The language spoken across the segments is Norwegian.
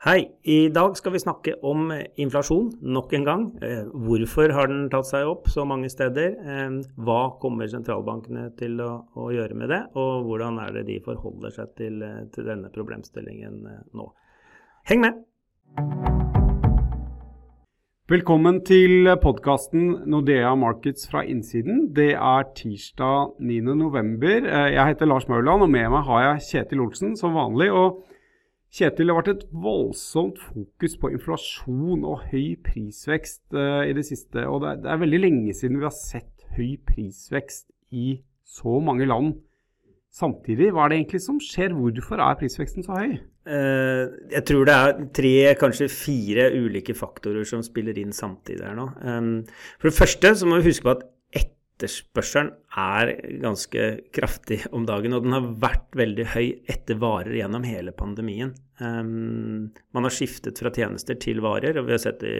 Hei, i dag skal vi snakke om inflasjon nok en gang. Eh, hvorfor har den tatt seg opp så mange steder? Eh, hva kommer sentralbankene til å, å gjøre med det? Og hvordan er det de forholder seg til, eh, til denne problemstillingen nå? Heng med! Velkommen til podkasten Nordea Markets fra innsiden. Det er tirsdag 9.11. Jeg heter Lars Mauland, og med meg har jeg Kjetil Olsen som vanlig. og Kjetil, det har vært et voldsomt fokus på inflasjon og høy prisvekst uh, i det siste. Og det er, det er, veldig lenge siden vi har sett høy prisvekst i så mange land samtidig. Hva er det egentlig som skjer? Hvorfor er prisveksten så høy? Uh, jeg tror det er tre, kanskje fire ulike faktorer som spiller inn samtidig her nå. Um, for det første så må vi huske på at etterspørselen er ganske kraftig om dagen, og den har vært veldig høy etter varer gjennom hele pandemien. Um, man har skiftet fra tjenester til varer, og vi har sett det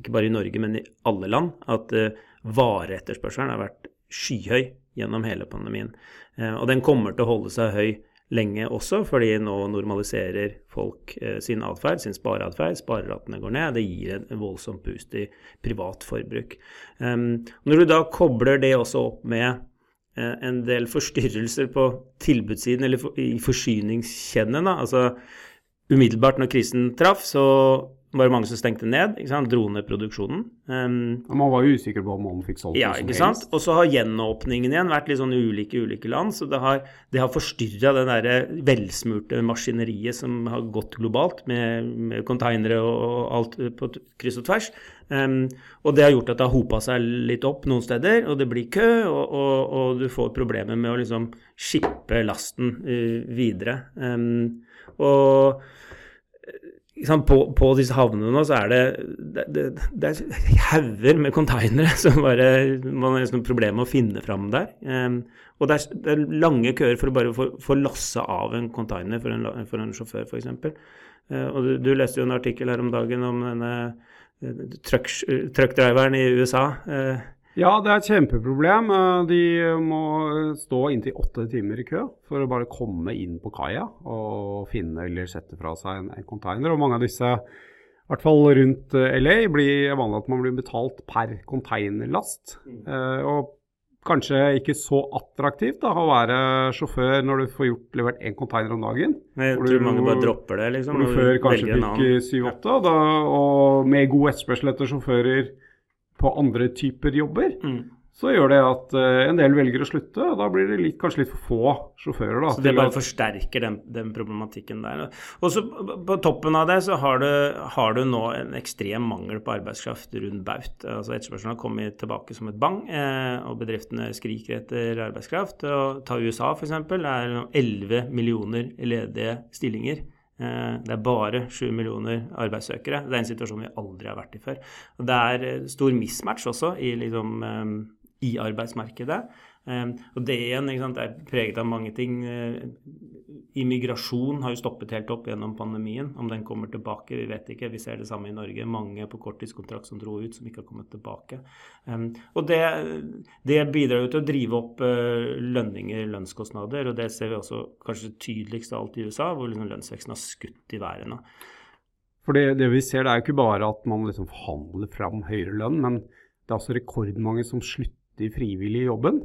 ikke bare i Norge, men i alle land, at uh, vareetterspørselen har vært skyhøy gjennom hele pandemien. Uh, og den kommer til å holde seg høy lenge også, fordi nå normaliserer folk eh, sin atferd, sin spareatferd. Spareratene går ned. Det gir en voldsomt boost i privat forbruk. Um, når du da kobler det også opp med eh, en del forstyrrelser på tilbudssiden, eller for, i forsyningskjedene, altså umiddelbart når krisen traff, så var det mange som stengte ned. ikke sant, Dro ned produksjonen. Um, man var jo usikker på om man fikk solgt ja, noe som ikke sant? Og så har gjenåpningen igjen vært litt sånn ulike ulike land. Så det har, det har forstyrra det derre velsmurte maskineriet som har gått globalt, med, med konteinere og alt på kryss og tvers. Um, og det har gjort at det har hopa seg litt opp noen steder, og det blir kø, og, og, og du får problemer med å liksom skippe lasten uh, videre. Um, og på, på, disse havnene nå så er det, det, det, det er hauger med konteinere som bare Man har liksom problemer med å finne fram der. Um, og det er, det er, lange køer for å bare få, få lasse av en container for en, for en sjåfør, f.eks. Uh, og du, du, leste jo en artikkel her om dagen om denne uh, truckdriveren i USA. Uh, ja, det er et kjempeproblem. Eh, de må stå inntil åtte timer i kø for å bare komme inn på kaia og finne eller sette fra seg en, en container. Og mange av disse, i hvert fall rundt eh, LA, blir vanlig at man blir betalt per containerlast. Mm. Eh, og kanskje ikke så attraktivt da, å være sjåfør når du får gjort levert én container om dagen. Jeg tror du, mange bare dropper det. liksom. Hvor du før kanskje fikk syv-åtte, og med god etterspørsel etter sjåfører på andre typer jobber, mm. så gjør det at uh, en del velger å slutte. og Da blir det litt, kanskje litt for få sjåfører. Da, så det bare forsterker den, den, problematikken der. Og så På toppen av det så har du, har du, nå en ekstrem mangel på arbeidskraft rundt baut. Altså Etterspørselen har kommet tilbake som et bang, eh, og bedriftene skriker etter arbeidskraft. Og Ta USA f.eks. Det er 11 millioner ledige stillinger. Eh, det er bare 7 millioner arbeidssøkere. Det er en situasjon vi aldri har vært i før. Og det er eh, stor mismatch også i, liksom, eh, i arbeidsmarkedet. Ehm, og det igjen sant, er preget av mange ting. Eh, immigrasjon har jo stoppet helt opp gjennom pandemien. Om den kommer tilbake, vi vet ikke. Vi ser det samme i Norge. Mange på korttidskontrakt som dro ut, som ikke har kommet tilbake. Um, og det, det, bidrar jo til å drive opp uh, lønninger, lønnskostnader. Og det ser vi også kanskje tydeligst av alt i USA, hvor liksom lønnsveksten har skutt i været nå. For det, det, vi ser, det er jo ikke bare at man liksom forhandler fram høyere lønn, men det er også rekordmange som slutter frivillig i jobben.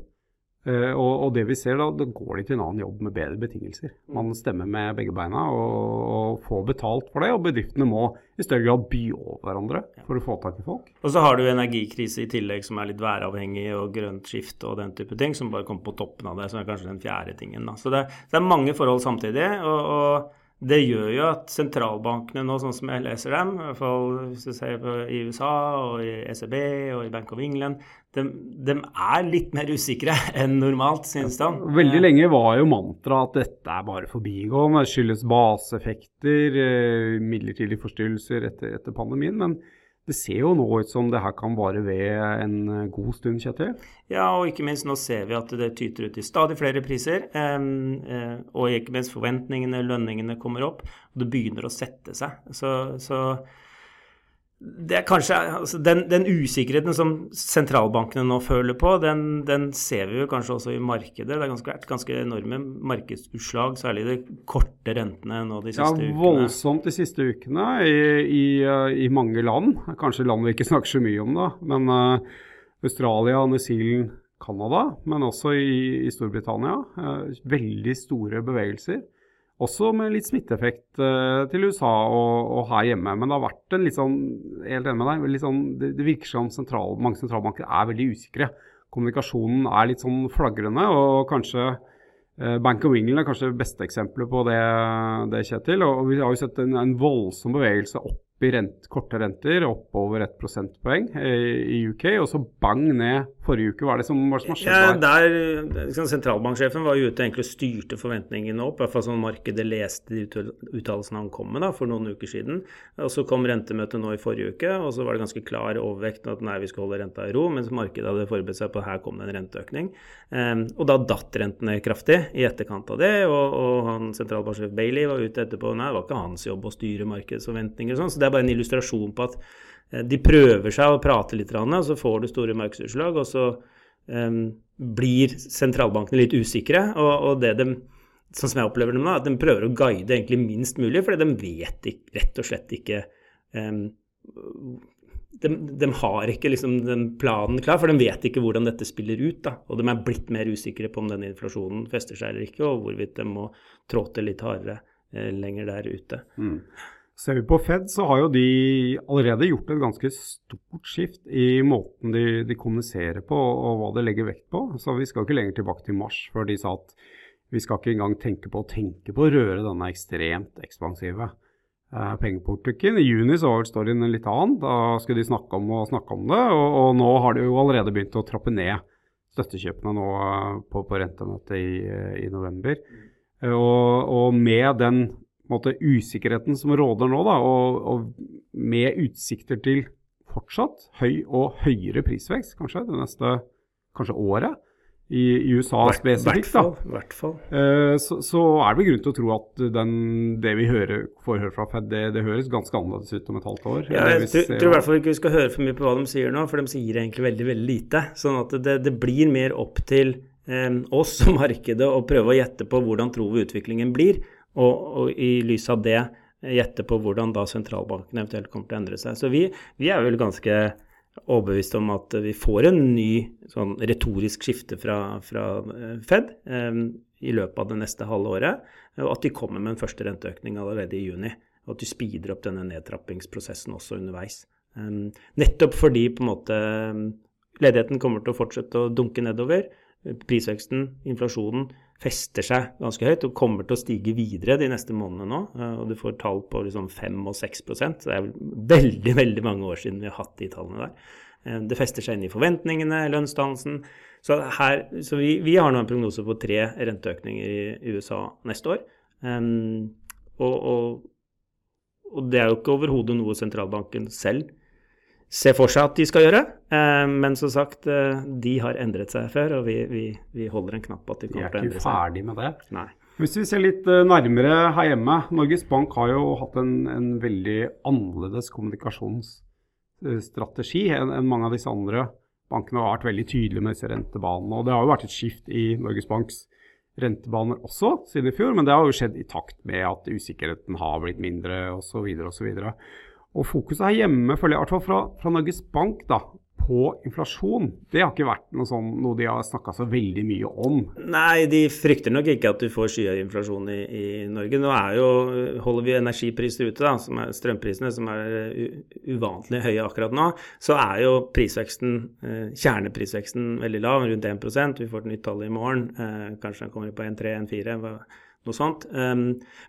Uh, og, og, det vi ser da, da går de til en annen jobb med bedre betingelser. Mm. Man stemmer med begge beina og, og får betalt for det, og bedriftene må i større grad by over hverandre for å få tak i folk. Og så har du energikrise i tillegg som er litt væravhengig, og grønt skift og den type ting, som bare kommer på toppen av det, som er kanskje den fjerde tingen. Da. Så det, det er mange forhold samtidig. og, og det gjør jo at sentralbankene nå, sånn som jeg leser dem, i hvert fall hvis du ser på i USA og i ECB og i Bank of England, de, de er litt mer usikre enn normalt, synes de. Veldig lenge var jo mantraet at dette er bare forbigående, skyldes baseeffekter, eh, midlertidige forstyrrelser etter, etter pandemien. men det ser jo nå ut som det her kan vare ved en eh, god stund, Kjetil? Ja, og ikke minst nå ser vi at det tyter ut i stadig flere priser. Eh, og ikke minst forventningene, lønningene kommer opp, og det begynner å sette seg. Så, så det er kanskje, altså den, den, usikkerheten som sentralbankene nå føler på, den, den, ser vi jo kanskje også i markedet. Det har ganske, ganske enorme markedsutslag, særlig de korte rentene nå de siste ja, ukene. Ja, voldsomt de siste ukene i, i, i, mange land. Kanskje land vi ikke snakker så mye om, da. Men uh, Australia, New Zealand, Canada, men også i, i Storbritannia. Uh, veldig store bevegelser. Også med litt smitteeffekt uh, til USA og, og, her hjemme. Men det har vært en litt sånn helt enig med deg, sånn, det, det, virker som sentral, mange sentralbanker er veldig usikre. Kommunikasjonen er litt sånn flagrende, og kanskje uh, Bank of England er kanskje det beste eksempelet på det, det Kjetil. Og vi har jo sett en, en voldsom bevegelse opp i rent, korte renter, oppover ett prosentpoeng i UK, og så bang ned forrige uke. Hva er det som, var skjedd ja, der? Liksom, sentralbanksjefen var jo ute og styrte forventningene opp, i hvert fall sånn markedet leste de uttalelsene han kom med da, for noen uker siden. Og Så kom rentemøtet nå i forrige uke, og så var det ganske klar overvekt at nei, vi skal holde renta i ro, mens markedet hadde forberedt seg på at her kom det en renteøkning. Um, og da datt rentene kraftig i etterkant av det, og, og han sentralbanksjef Bailey var ute etterpå nei, det var ikke hans jobb å styre markedsforventninger og sånn. så det er bare en illustrasjon på at eh, de prøver seg å prate litt, og så får du store markedsutslag, og så um, blir sentralbankene litt usikre. Og, og, det de, sånn som jeg opplever dem nå, at de prøver å guide egentlig minst mulig, fordi de vet ikke, rett og slett ikke um, de, de, har ikke liksom den planen klar, for de vet ikke hvordan dette spiller ut. Da. Og de er blitt mer usikre på om den inflasjonen fester seg eller ikke, og hvorvidt de må trå til litt hardere eh, lenger der ute. Mm. Ser vi på Fed, så har jo de allerede gjort et ganske stort skift i måten de, de kommuniserer på og hva de legger vekt på. Så Vi skal ikke lenger tilbake til mars før de sa at vi skal ikke engang tenke på å tenke på å røre denne ekstremt ekspansive eh, pengepolitikken. I juni så var storyen litt annen. Da skulle de snakke om og snakke om det. Og, og nå har de jo allerede begynt å trappe ned støttekjøpene nå eh, på, på rentemøtet i, i november. Og, og med den måte, usikkerheten som råder nå, da, og, og med utsikter til fortsatt høy og høyere prisvekst kanskje det neste kanskje året i, i USA Hvert, spesifikt, da, hvert fall. Uh, så, så, er det grunn til å tro at den, det vi hører, får høre fra Fed, det, det, høres ganske annerledes ut om et halvt år. Ja, jeg tror, tror i hvert fall ikke vi skal høre for mye på hva de sier nå, for de sier egentlig veldig veldig lite. Sånn at det, det blir mer opp til um, oss som markedet å prøve å gjette på hvordan tror vi utviklingen blir og, og i lys av det gjette på hvordan da sentralbanken eventuelt kommer til å endre seg. Så vi, vi er vel ganske overbevist om at vi får en ny sånn retorisk skifte fra, fra eh, Fed eh, i løpet av det neste halve året, og at de kommer med en første renteøkning allerede i juni. Og at de speeder opp denne nedtrappingsprosessen også underveis. Eh, nettopp fordi på en måte ledigheten kommer til å fortsette å dunke nedover. Prisveksten, inflasjonen, fester seg ganske høyt og kommer til å stige videre de neste månedene nå. Eh, og du får tall på liksom 5 og 6 så det er veldig veldig mange år siden vi har hatt de tallene der. Eh, det fester seg inn i forventningene, lønnsdannelsen. Så, her, så vi, vi, har nå en prognose på tre renteøkninger i USA neste år. Um, og, og, og, det er jo ikke overhodet noe sentralbanken selv ser for seg at de skal gjøre. Eh, men som sagt, eh, de har endret seg før, og vi, vi, vi holder en knapp på at de kommer til å endre seg. Vi er ikke ferdig med det. Nei. Hvis vi ser litt eh, nærmere her hjemme. Norges Bank har jo hatt en, en veldig annerledes kommunikasjonsstrategi enn en mange av disse andre bankene har vært veldig tydelige med disse rentebanene. Og det har jo vært et skift i Norges Banks rentebaner også siden i fjor, men det har jo skjedd i takt med at usikkerheten har blitt mindre osv. osv. Og fokuset her hjemme, føler jeg, i hvert fall fra, fra Norges Bank, da, på inflasjon, det har ikke vært noe, sånn, noe de har snakka så veldig mye om. Nei, de frykter nok ikke at du får skyhøy inflasjon i, i, Norge. Nå jo, holder vi energipriser ute, da, som er strømprisene, som er uvanlig høye akkurat nå. Så er jo prisveksten, eh, kjerneprisveksten veldig lav, rundt 1% Vi får et nytt tall i morgen. Eh, kanskje den kommer på 1,3-1,4 noe sånt. Um,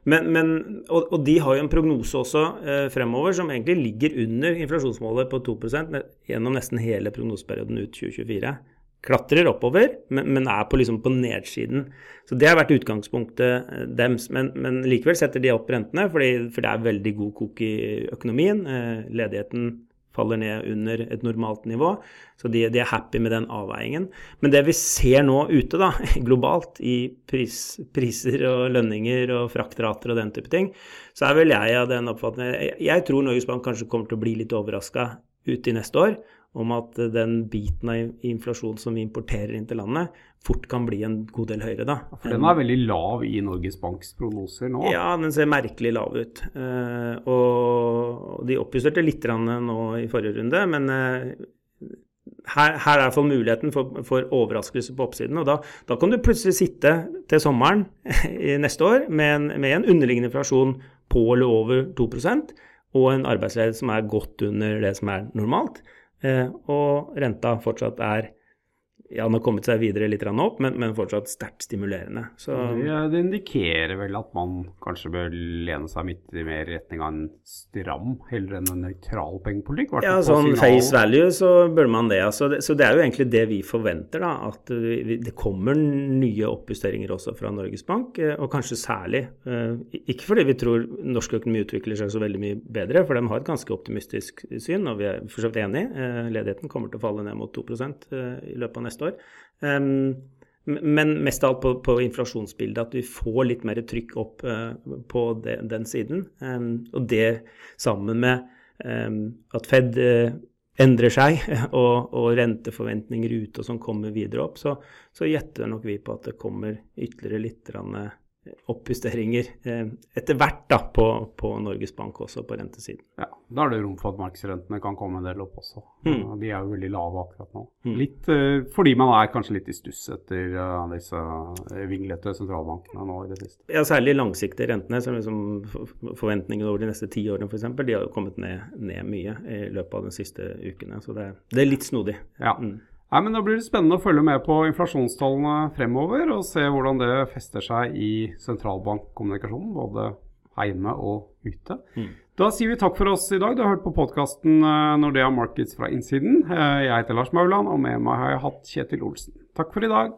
men, men, og, de har jo en prognose også uh, fremover som egentlig ligger under inflasjonsmålet på 2% gjennom nesten hele prognoseperioden ut 2024. Klatrer oppover, men, er på, liksom, på nedsiden. Så Det har vært utgangspunktet uh, deres. Men, men, likevel setter de opp rentene, fordi, for det er veldig god kok i økonomien. Uh, ledigheten faller ned under et normalt nivå. Så de, de, er happy med den avveiningen. Men det vi ser nå ute, da, globalt, i pris, priser og lønninger og fraktrater og den type ting, så er vel jeg av den oppfatning jeg, jeg tror Norges Bank kanskje kommer til å bli litt overraska ut i neste år om at den biten av inflasjon som vi importerer inn til landet, fort kan bli en god del høyere. da. For den er veldig lav i Norges Banks prognoser nå? Ja, den ser merkelig lav ut. Uh, og de oppjusterte litt nå i forrige runde, men uh, her, her, er iallfall muligheten for, for, overraskelse på oppsiden. og da, da, kan du plutselig sitte til sommeren i neste år med en, med en underliggende inflasjon på eller over 2% og en arbeidsledighet som er godt under det som er normalt. Eh, og renta fortsatt er ja, han har kommet seg videre litt opp, men, men fortsatt sterkt stimulerende. Så, det, indikerer vel at man kanskje bør lene seg midt i mer retning av en stram heller enn en nøytral pengepolitikk? Ja, sånn face value så bør man det, altså. det. Så det er jo egentlig det vi forventer, da. At vi, det kommer nye oppjusteringer også fra Norges Bank, eh, og kanskje særlig. Eh, ikke fordi vi tror norsk økonomi utvikler seg så veldig mye bedre, for de har et ganske optimistisk syn, og vi er for så vidt enig. Eh, ledigheten kommer til å falle ned mot 2% i løpet av neste år. Um, men mest av alt på, på, inflasjonsbildet, at vi får litt mer trykk opp uh, på de, den siden. Um, og det sammen med um, at Fed uh, endrer seg, og, og, renteforventninger ute og sånn kommer videre opp, så, så gjetter nok vi på at det kommer ytterligere litt uh, oppjusteringer eh, etter hvert da, på, på, Norges Bank også, på rentesiden. Ja, Da er det rom for at markedsrentene kan komme en del opp også. Mm. De er jo veldig lave akkurat nå. Mm. Litt uh, fordi man er kanskje litt i stuss etter uh, disse vinglete sentralbankene nå i det siste. Ja, særlig langsiktige rentene, som liksom forventningene over de neste ti årene f.eks., de har jo kommet ned, ned, mye i løpet av de siste ukene. Så det, det er litt snodig. Ja. Mm. Nei, men Da blir det spennende å følge med på inflasjonstallene fremover og se hvordan det fester seg i sentralbankkommunikasjonen, både hjemme og ute. Mm. Da sier vi takk for oss i dag. Du har hørt på podkasten eh, Nordea Markets fra innsiden. Eh, jeg heter Lars Mauland, og med meg har jeg hatt Kjetil Olsen. Takk for i dag.